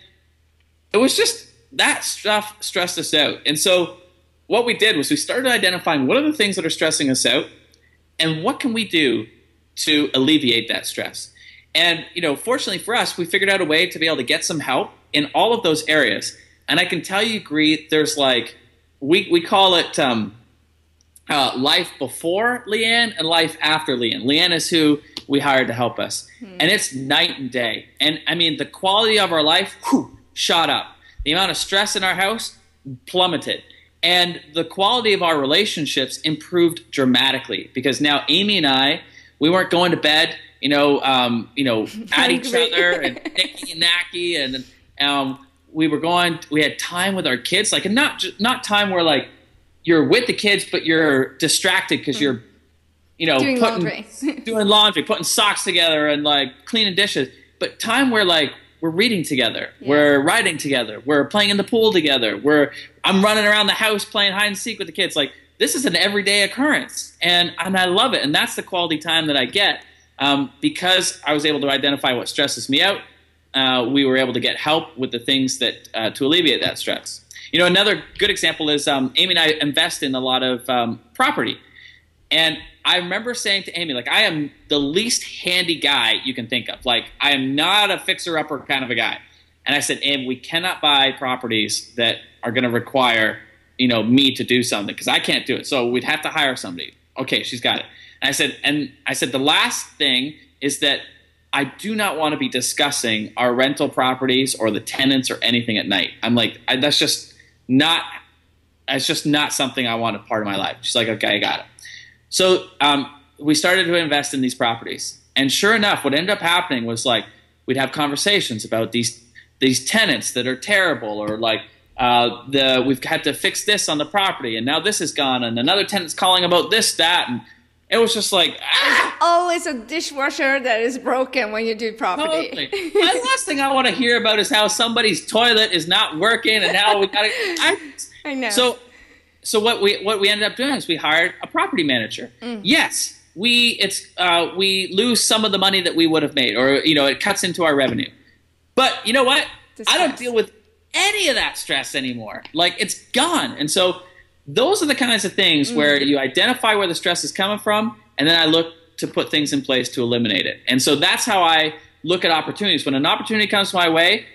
B: it was just that stuff stressed us out. And so what we did was we started identifying what are the things that are stressing us out and what can we do to alleviate that stress. And you know, fortunately for us, we figured out a way to be able to get some help in all of those areas. And I can tell you, Gry, there's like we we call it um, uh, life before Leanne and life after Leanne. Leanne is who we hired to help us, hmm. and it's night and day. And I mean, the quality of our life whew, shot up. The amount of stress in our house plummeted, and the quality of our relationships improved dramatically because now Amy and I, we weren't going to bed, you know, um, you know, (laughs) at each other and nicky and nacky, and um, we were going we had time with our kids like and not not time where like you're with the kids but you're distracted because you're you know
A: doing
B: putting,
A: laundry. (laughs)
B: doing laundry putting socks together and like cleaning dishes. But time where like we're reading together. Yeah. we're writing together. We're playing in the pool together. We're i'm running around the house playing hide and seek with the kids. Like this is an everyday occurrence. And and i love it. And that's the quality time that i get um, because i was able to identify what stresses me out. Uh, we were able to get help with the things that uh, to alleviate that stress. You know, another good example is um, Amy and I invest in a lot of um, property, and I remember saying to Amy, like, I am the least handy guy you can think of. Like, I am not a fixer-upper kind of a guy. And I said, Amy, we cannot buy properties that are going to require, you know, me to do something because I can't do it. So we'd have to hire somebody. Okay, she's got it. And I said, and I said, the last thing is that I do not want to be discussing our rental properties or the tenants or anything at night. I'm like, I, that's just not, that's just not something I want a part of my life. She's like, okay, I got it. So um, we started to invest in these properties, and sure enough, what ended up happening was like we'd have conversations about these these tenants that are terrible, or like uh, the we've had to fix this on the property, and now this is gone, and another tenant's calling about this, that, and it was just like ah!
A: always a dishwasher that is broken when you do property.
B: Totally. the (laughs) last thing I want to hear about is how somebody's toilet is not working and how we got to. I,
A: I know.
B: So, so what we what we ended up doing is we hired a property manager. Mm. Yes, we it's uh, we lose some of the money that we would have made, or you know, it cuts into our revenue. But you know what? I don't deal with any of that stress anymore. Like it's gone, and so those are the kinds of things mm. where you identify where the stress is coming from, and then I look to put things in place to eliminate it. And so that's how I look at opportunities. When an opportunity comes my way,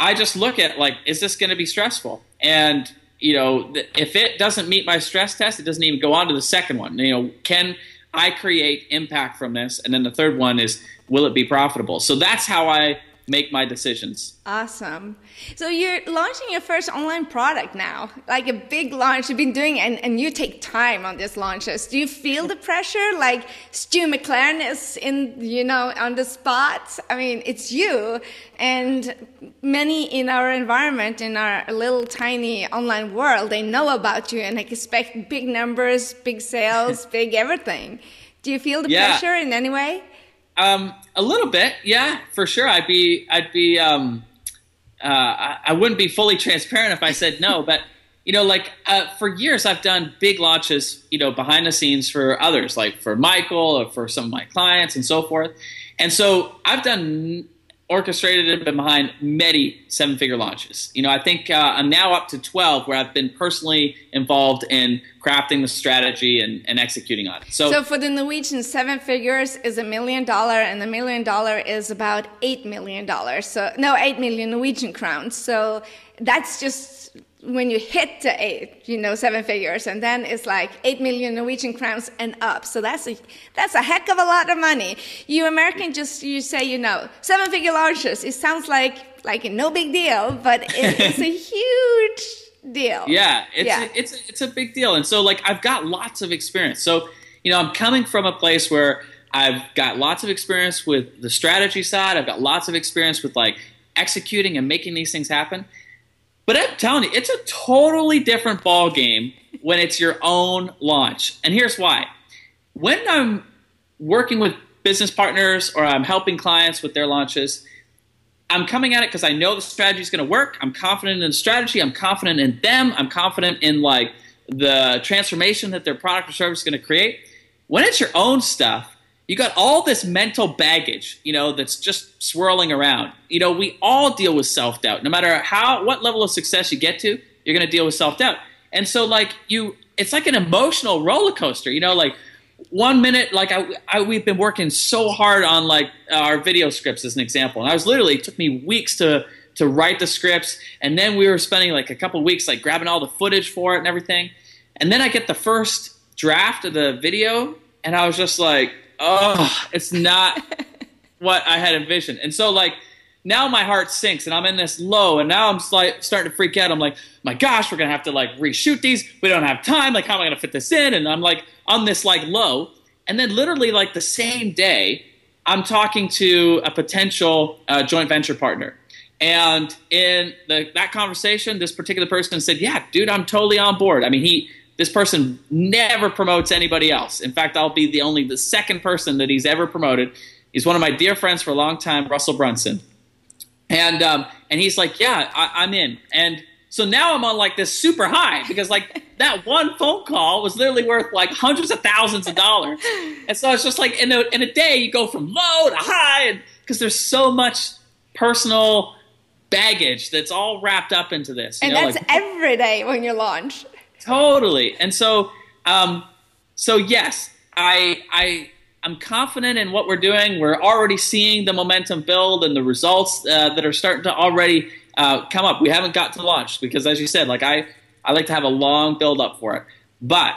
B: I just look at like, is this going to be stressful? And you know, if it doesn't meet my stress test, it doesn't even go on to the second one. You know, can I create impact from this? And then the third one is, will it be profitable? So that's how I make my decisions.
A: Awesome. So you're launching your first online product now, like a big launch you've been doing, and, and you take time on these launches. Do you feel the pressure? Like Stu McLaren is in, you know, on the spot. I mean, it's you, and many in our environment, in our little tiny online world, they know about you and expect big numbers, big sales, (laughs) big everything. Do you feel the yeah. pressure in any way?
B: Um, a little bit, yeah, for sure. I'd be, I'd be, um, uh, I, I wouldn't be fully transparent if I said no, (laughs) but you know, like uh, for years I've done big launches, you know, behind the scenes for others, like for Michael or for some of my clients and so forth. And so I've done orchestrated and been behind many seven figure launches. You know, I think uh, I'm now up to 12 where I've been personally involved in crafting the strategy and, and executing on it.
A: So, so for the Norwegian, seven figures is a million dollar, and a million dollar is about eight million dollars. So, no, eight million Norwegian crowns. So that's just when you hit the eight, you know, seven figures, and then it's like eight million Norwegian crowns and up. So that's a that's a heck of a lot of money. You American just you say you know seven figure launches. It sounds like like no big deal, but it, it's a (laughs) huge deal.
B: Yeah, it's yeah. A, it's a, it's a big deal, and so like I've got lots of experience. So you know, I'm coming from a place where I've got lots of experience with the strategy side. I've got lots of experience with like executing and making these things happen. But I'm telling you, it's a totally different ball game when it's your own launch. And here's why. When I'm working with business partners or I'm helping clients with their launches, I'm coming at it because I know the strategy is going to work. I'm confident in the strategy. I'm confident in them. I'm confident in like the transformation that their product or service is going to create. When it's your own stuff, you got all this mental baggage, you know, that's just swirling around. You know, we all deal with self doubt. No matter how what level of success you get to, you're going to deal with self doubt. And so, like you, it's like an emotional roller coaster. You know, like one minute, like I, I, we've been working so hard on like our video scripts as an example, and I was literally it took me weeks to to write the scripts, and then we were spending like a couple weeks like grabbing all the footage for it and everything, and then I get the first draft of the video, and I was just like oh, (laughs) it's not what I had envisioned. And so, like, now my heart sinks and I'm in this low, and now I'm like starting to freak out. I'm like, my gosh, we're gonna have to like reshoot these. We don't have time. Like, how am I gonna fit this in? And I'm like on this like low. And then literally like the same day, I'm talking to a potential uh, joint venture partner. And in the, that conversation, this particular person said, "Yeah, dude, I'm totally on board." I mean, he this person never promotes anybody else. In fact, I'll be the only the second person that he's ever promoted. He's one of my dear friends for a long time, Russell Brunson, and um, and he's like, yeah, I, I'm in. And so now I'm on like this super high because like that one phone call was literally worth like hundreds of thousands of dollars. And so it's just like in a, in a day you go from low to high and because there's so much personal baggage that's all wrapped up into this.
A: and know, that's like, every day when you launch.
B: Totally. And so, um, so yes, I, I, I'm confident in what we're doing. We're already seeing the momentum build and the results uh, that are starting to already uh, come up. We haven't got to launch because, as you said, like I, I like to have a long build up for it. But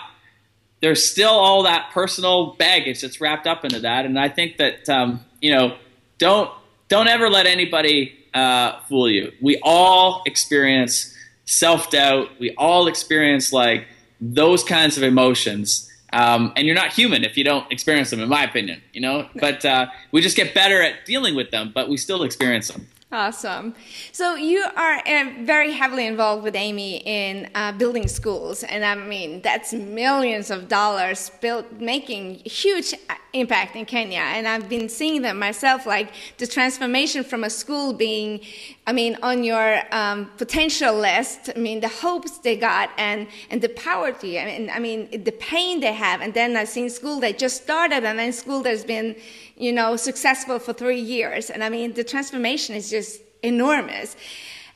B: there's still all that personal baggage that's wrapped up into that, and I think that um, you know, don't don't ever let anybody uh, fool you. We all experience self doubt. We all experience like those kinds of emotions. Um, and you're not human if you don't experience them, in my opinion. You know, but uh, we just get better at dealing with them, but we still experience them.
A: Awesome. So you are uh, very heavily involved with Amy in uh, building schools, and I mean that's millions of dollars built, making huge impact in Kenya. And I've been seeing them myself, like the transformation from a school being, I mean, on your um, potential list. I mean, the hopes they got and and the poverty. I mean, I mean the pain they have. And then I've seen school that just started, and then school that's been you know, successful for three years. And I mean, the transformation is just enormous.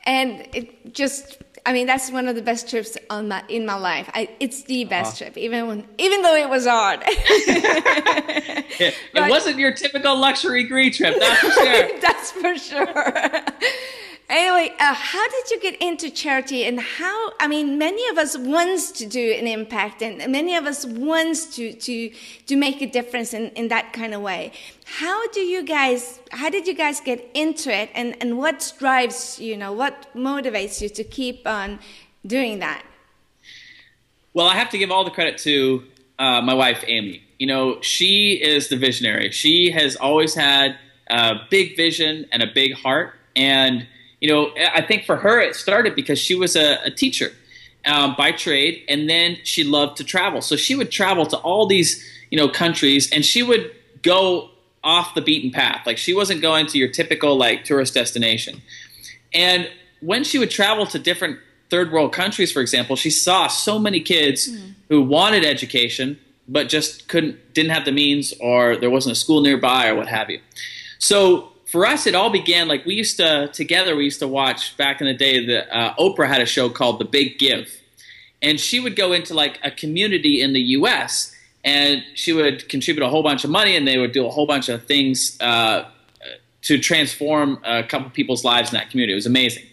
A: And it just, I mean, that's one of the best trips on my, in my life. I, it's the best uh-huh. trip, even when, even though it was hard. (laughs)
B: it, it wasn't your typical luxury Gry trip, that's for sure. (laughs)
A: that's for sure. Anyway, uh, how did you get into charity and how, I mean, many of us wants to do an impact and many of us wants to, to, to make a difference in, in that kind of way. How do you guys, how did you guys get into it and, and what drives, you know, what motivates you to keep on doing that?
B: Well, I have to give all the credit to uh, my wife, Amy. You know, she is the visionary. She has always had a big vision and a big heart. And you know, I think for her it started because she was a, a teacher um, by trade, and then she loved to travel. So she would travel to all these, you know, countries, and she would go off the beaten path. Like she wasn't going to your typical like tourist destination. And when she would travel to different third world countries, for example, she saw so many kids mm. who wanted education but just couldn't, didn't have the means, or there wasn't a school nearby, or what have you. So for us, it all began like we used to together. We used to watch back in the day. The uh, Oprah had a show called The Big Give, and she would go into like a community in the U.S. and she would contribute a whole bunch of money, and they would do a whole bunch of things uh, to transform a couple people's lives in that community. It was amazing.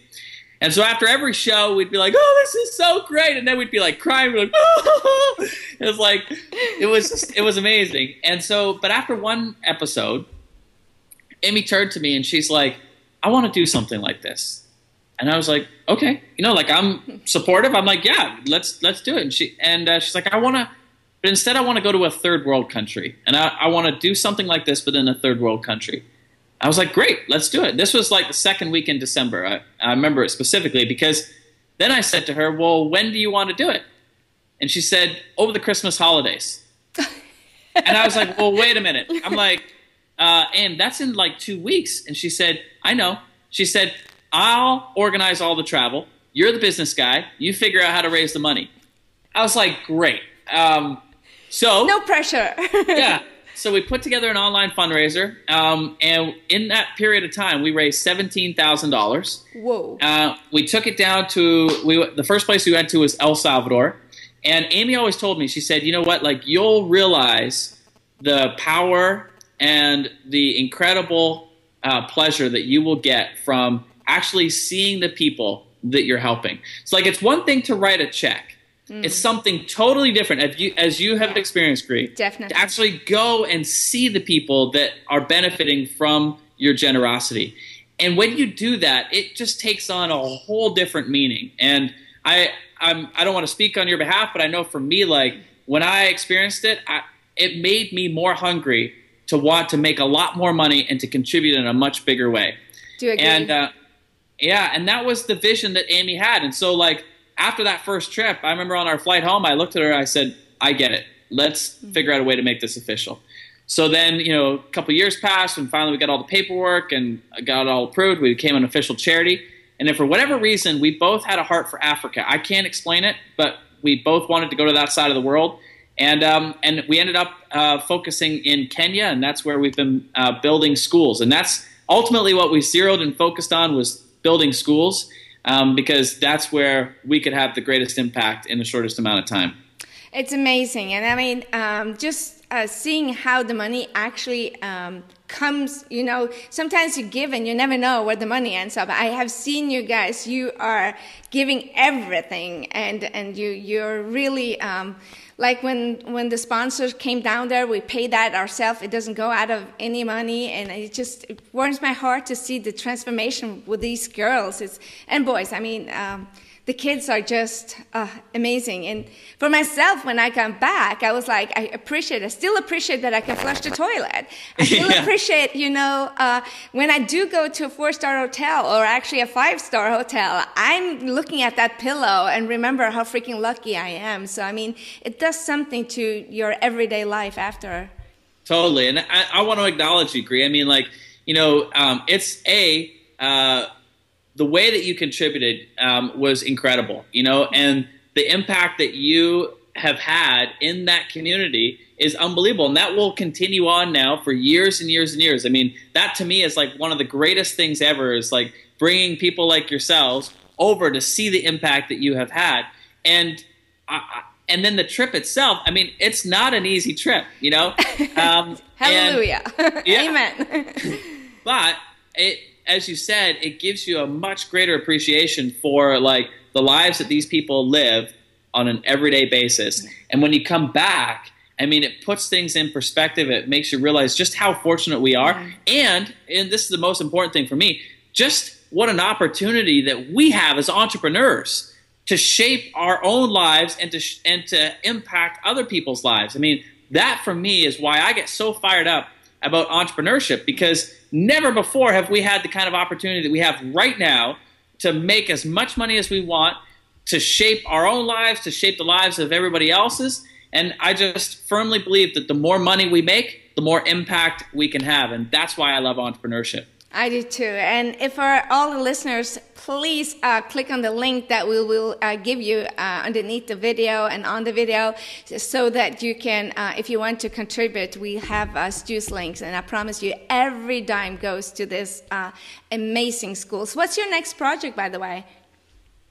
B: And so after every show, we'd be like, "Oh, this is so great," and then we'd be like crying. We'd like, oh. (laughs) It was like, it was just, it was amazing. And so, but after one episode, Amy turned to me and she's like, "I want to do something like this." And I was like, "Okay, you know, like I'm supportive. I'm like, yeah, let's let's do it." And she and uh, she's like, "I want to." But instead, I want to go to a third world country, and I, I want to do something like this, but in a third world country. I was like, great, let's do it. This was like the second week in December. I, I remember it specifically because then I said to her, well, when do you want to do it? And she said, over the Christmas holidays. (laughs) and I was like, well, wait a minute. I'm like, uh, and that's in like two weeks. And she said, I know. She said, I'll organize all the travel. You're the business guy. You figure out how to raise the money. I was like, great. Um, so
A: no pressure. (laughs)
B: yeah. So we put together an online fundraiser, um, and in that period of time, we raised seventeen thousand dollars.
A: Whoa!
B: Uh, we took it down to we. The first place we went to was El Salvador, and Amy always told me, she said, "You know what? Like you'll realize the power and the incredible uh, pleasure that you will get from actually seeing the people that you're helping. It's like it's one thing to write a check." Mm. It's something totally different, as you, as you have experienced, Gry.
A: Definitely.
B: To actually go and see the people that are benefiting from your generosity. And when you do that, it just takes on a whole different meaning. And I, I'm, I don't want to speak on your behalf, but I know for me, like when I experienced it, I, it made me more hungry to want to make a lot more money and to contribute in a much bigger way.
A: Do you agree?
B: And uh, yeah, and that was the vision that Amy had. And so, like, after that first trip, I remember on our flight home, I looked at her, I said, I get it. Let's figure out a way to make this official. So then, you know, a couple years passed, and finally we got all the paperwork and got it all approved. We became an official charity. And then for whatever reason, we both had a heart for Africa. I can't explain it, but we both wanted to go to that side of the world. And, um, and we ended up uh, focusing in Kenya, and that's where we've been uh, building schools. And that's ultimately what we zeroed and focused on was building schools um, because that's where we could have the greatest impact in the shortest amount of time.
A: It's amazing, and I mean, um, just uh, seeing how the money actually um, comes. You know, sometimes you give and you never know where the money ends up. I have seen you guys; you are giving everything, and and you you're really um, like when when the sponsors came down there we pay that ourselves. It doesn't go out of any money and it just it warms my heart to see the transformation with these girls. It's, and boys i mean um, the kids are just uh, amazing. And for myself, when I come back, I was like, I appreciate, I still appreciate that I can flush the toilet. I (laughs) still yeah. appreciate, you know, uh, when I do go to a four star hotel or actually a five star hotel, I'm looking at that pillow and remember how freaking lucky I am. So, I mean, it does something to your everyday life after.
B: Totally. And I, I want to acknowledge you, Gry. I mean, like, you know, um, it's a, uh, the way that you contributed um, was incredible, you know, and the impact that you have had in that community is unbelievable. And that will continue on now for years and years and years. I mean, that to me is like one of the greatest things ever is like bringing people like yourselves over to see the impact that you have had. And, and then the trip itself, I mean, it's not an easy trip, you know? (laughs)
A: Um, Hallelujah. And, yeah. (laughs) Amen. (laughs)
B: but it, as you said, it gives you a much greater appreciation for like the lives that these people live on an everyday basis. And when you come back, I mean, it puts things in perspective. It makes you realize just how fortunate we are. And, and this is the most important thing for me, just what an opportunity that we have as entrepreneurs to shape our own lives and to, and to impact other people's lives. I mean, that for me is why I get so fired up about entrepreneurship because never before have we had the kind of opportunity that we have right now to make as much money as we want, to shape our own lives, to shape the lives of everybody else's. And I just firmly believe that the more money we make, the more impact we can have. And that's why I love entrepreneurship.
A: I do too. And if for all the listeners, please uh, click on the link that we will uh, give you uh, underneath the video and on the video so that you can, uh, if you want to contribute, we have uh, Stu's links. And I promise you, every dime goes to this uh, amazing school. So, what's your next project, by the way?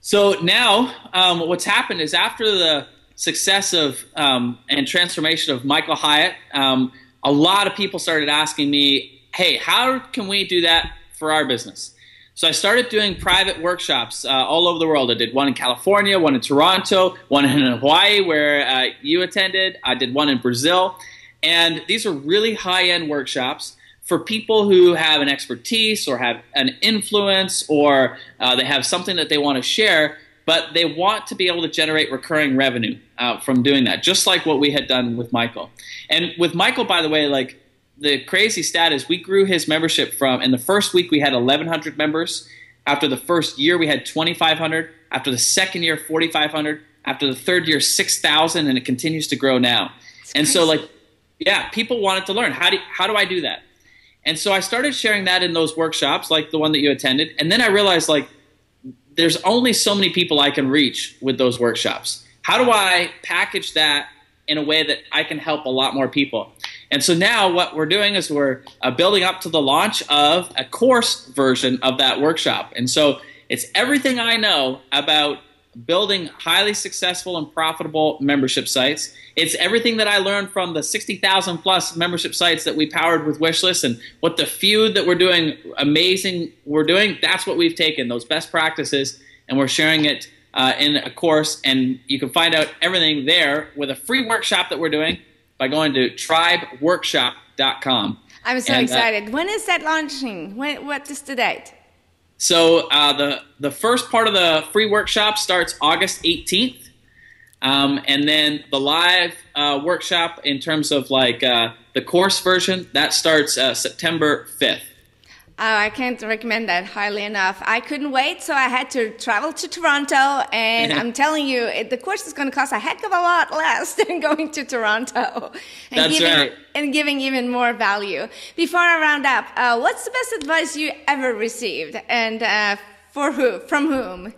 B: So, now um, what's happened is after the success of um, and transformation of Michael Hyatt, um, a lot of people started asking me, hey, how can we do that for our business? So I started doing private workshops uh, all over the world. I did one in California, one in Toronto, one in Hawaii where uh, you attended. I did one in Brazil. And these are really high end workshops for people who have an expertise or have an influence or uh, they have something that they want to share, but they want to be able to generate recurring revenue uh, from doing that, just like what we had done with Michael. And with Michael, by the way, like the crazy stat is we grew his membership from in the first week we had 1100 members. After the first year we had 2500 after the second year 4500 after the third year 6000 and it continues to grow now. And so like yeah people wanted to learn. How do how do i do that? And so i started sharing that in those workshops like the one that you attended. And then i realized like there's only so many people i can reach with those workshops. How do i package that in a way that i can help a lot more people and so now what we're doing is we're uh, building up to the launch of a course version of that workshop. And so it's everything I know about building highly successful and profitable membership sites. It's everything that I learned from the 60,000 plus membership sites that we powered with Wishlist and what the few that we're doing amazing we're doing. That's what we've taken, those best practices, and we're sharing it uh, in a course. And you can find out everything there with a free workshop that we're doing by going to tribeworkshop.com.
A: I'm so and, uh, excited. Uh, when is that launching? When, what is the date?
B: So uh, the the first part of the free workshop starts August 18th, um, and then the live uh, workshop in terms of like uh, the course version that starts uh, September 5th.
A: Oh, I can't recommend that highly enough. I couldn't wait, so I had to travel to Toronto, and I'm telling you, it, the course is going to cost a heck of a lot less (laughs) than going to Toronto, and
B: That's
A: giving
B: right.
A: and giving even more value. Before I round up, uh, what's the best advice you ever received, and uh, for who? From whom?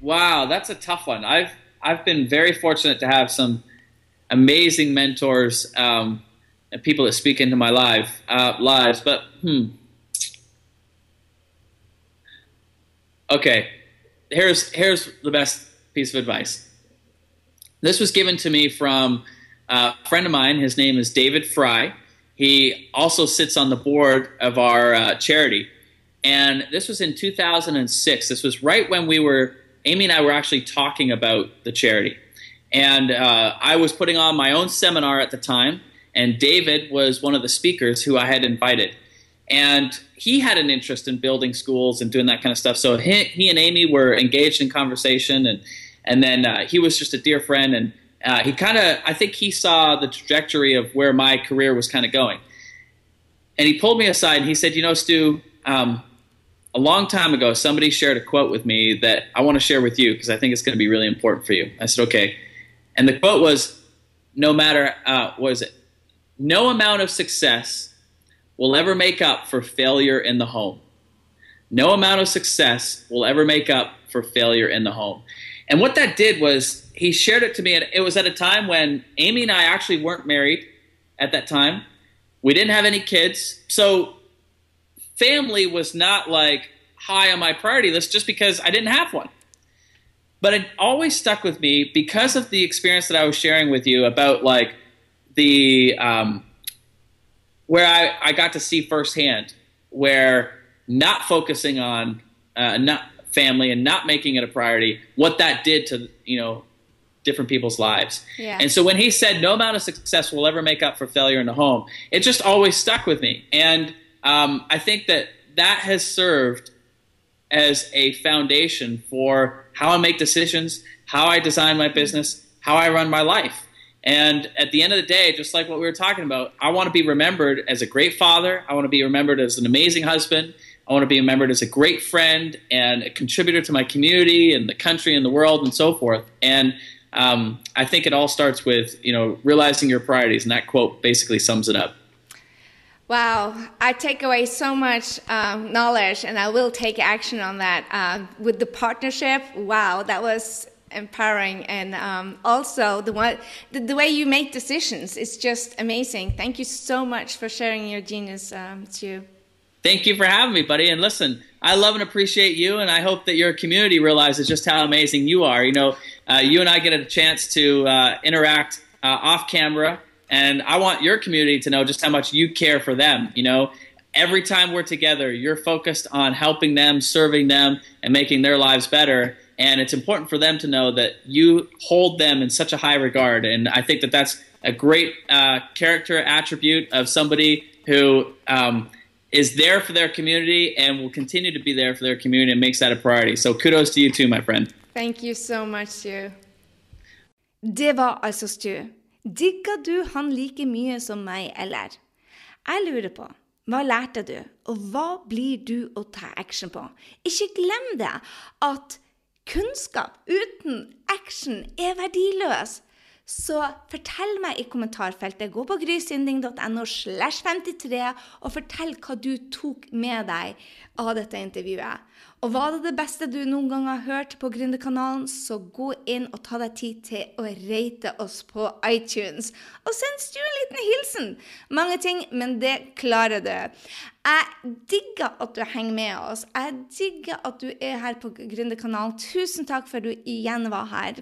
B: Wow, that's a tough one. I've I've been very fortunate to have some amazing mentors um, and people that speak into my life uh, lives, but hmm Okay, here's here's the best piece of advice. This was given to me from a friend of mine. His name is David Fry. He also sits on the board of our uh, charity. And this was in 2006. This was right when we were, Amy and I were actually talking about the charity. And uh, I was putting on my own seminar at the time, and David was one of the speakers who I had invited and he had an interest in building schools and doing that kind of stuff. So he, he and Amy were engaged in conversation, and and then uh, he was just a dear friend, and uh, he kind of I think he saw the trajectory of where my career was kind of going, and he pulled me aside and he said, you know, Stu. Um, a long time ago, somebody shared a quote with me that I want to share with you because I think it's going to be really important for you. I said, okay. And the quote was, no matter, uh, what is it? No amount of success will ever make up for failure in the home. No amount of success will ever make up for failure in the home. And what that did was he shared it to me, and it was at a time when Amy and I actually weren't married at that time. We didn't have any kids. So family was not like high on my priority list just because I didn't have one. But it always stuck with me because of the experience that I was sharing with you about like the um, where I, I got to see firsthand where not focusing on uh, not family and not making it a priority, what that did to you know different people's lives.
A: Yeah.
B: And so when he said no amount of success will ever make up for failure in the home, it just always stuck with me. And um, I think that that has served as a foundation for how I make decisions, how I design my business, how I run my life. And at the end of the day, just like what we were talking about, I want to be remembered as a great father. I want to be remembered as an amazing husband. I want to be remembered as a great friend and a contributor to my community and the country and the world and so forth. And um, I think it all starts with you know realizing your priorities, and that quote basically sums it up.
A: Wow, I take away so much um, knowledge and I will take action on that. Uh, with the partnership, wow, that was empowering. And um, also the, one, the, the, way you make decisions is just amazing. Thank you so much for sharing your genius um, too.
B: Thank you for having me, buddy. And listen, I love and appreciate you, and I hope that your community realizes just how amazing you are. You know, uh, you and I get a chance to uh, interact uh, off camera and I want your community to know just how much you care for them. You know, every time we're together, you're focused on helping them, serving them, and making their lives better. And it's important for them to know that you hold them in such a high regard. And I think that that's a great uh, character attribute of somebody who um, is there for their community and will continue to be there for their community and makes that a priority. So kudos to you too, my friend.
A: Thank you so much, Stu. Det var altså Stu. Digger du han like mye som meg, eller? Jeg lurer på, hva lærte du, og hva blir du å ta action på? Ikke glem det at kunnskap uten action er verdiløs. Så fortell meg i kommentarfeltet. Gå på grysynding.no slash 53 og fortell hva du tok med deg av dette intervjuet. Og var det det beste du noen gang har hørt på Gründerkanalen, så gå inn og ta deg tid til å rate oss på iTunes. Og send Stu en liten hilsen. Mange ting, men det klarer du. Jeg digger at du henger med oss. Jeg digger at du er her på Gründerkanalen. Tusen takk for at du igjen var her.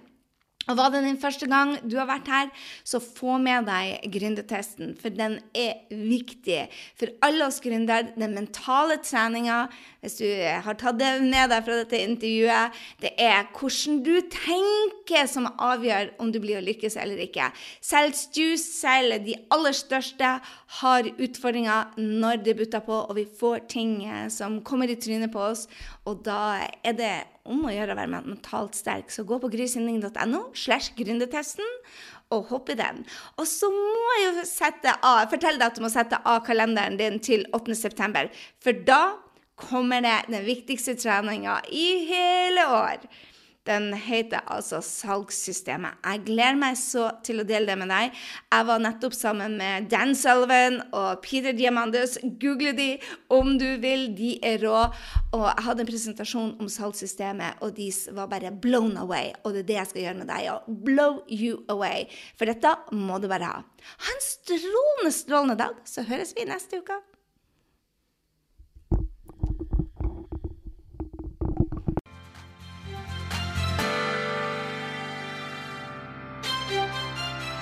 A: Og Var det din første gang du har vært her, så få med deg gründertesten, for den er viktig for alle oss gründere. Den mentale treninga, hvis du har tatt det med deg fra dette intervjuet, det er hvordan du tenker som avgjør om du blir å lykkes eller ikke. Selv Stu, selv de aller største, har utfordringer når det butter på, og vi får ting som kommer i trynet på oss, og da er det om å gjøre å være mentalt sterk. Så gå på grysynding.no slash gründertesten og hopp i den. Og så må jeg jo sette av, fortelle deg at du må sette av kalenderen din til 8.9., for da kommer det den viktigste treninga i hele år. Den heter altså Salgssystemet. Jeg gleder meg så til å dele det med deg. Jeg var nettopp sammen med Dan Sullivan og Peter Diamandus. Google de om du vil, de er rå. Og jeg hadde en presentasjon om salgssystemet, og de var bare blown away. Og det er det jeg skal gjøre med deg òg. Blow you away. For dette må du bare ha. Ha en strålende, strålende dag, så høres vi neste uke.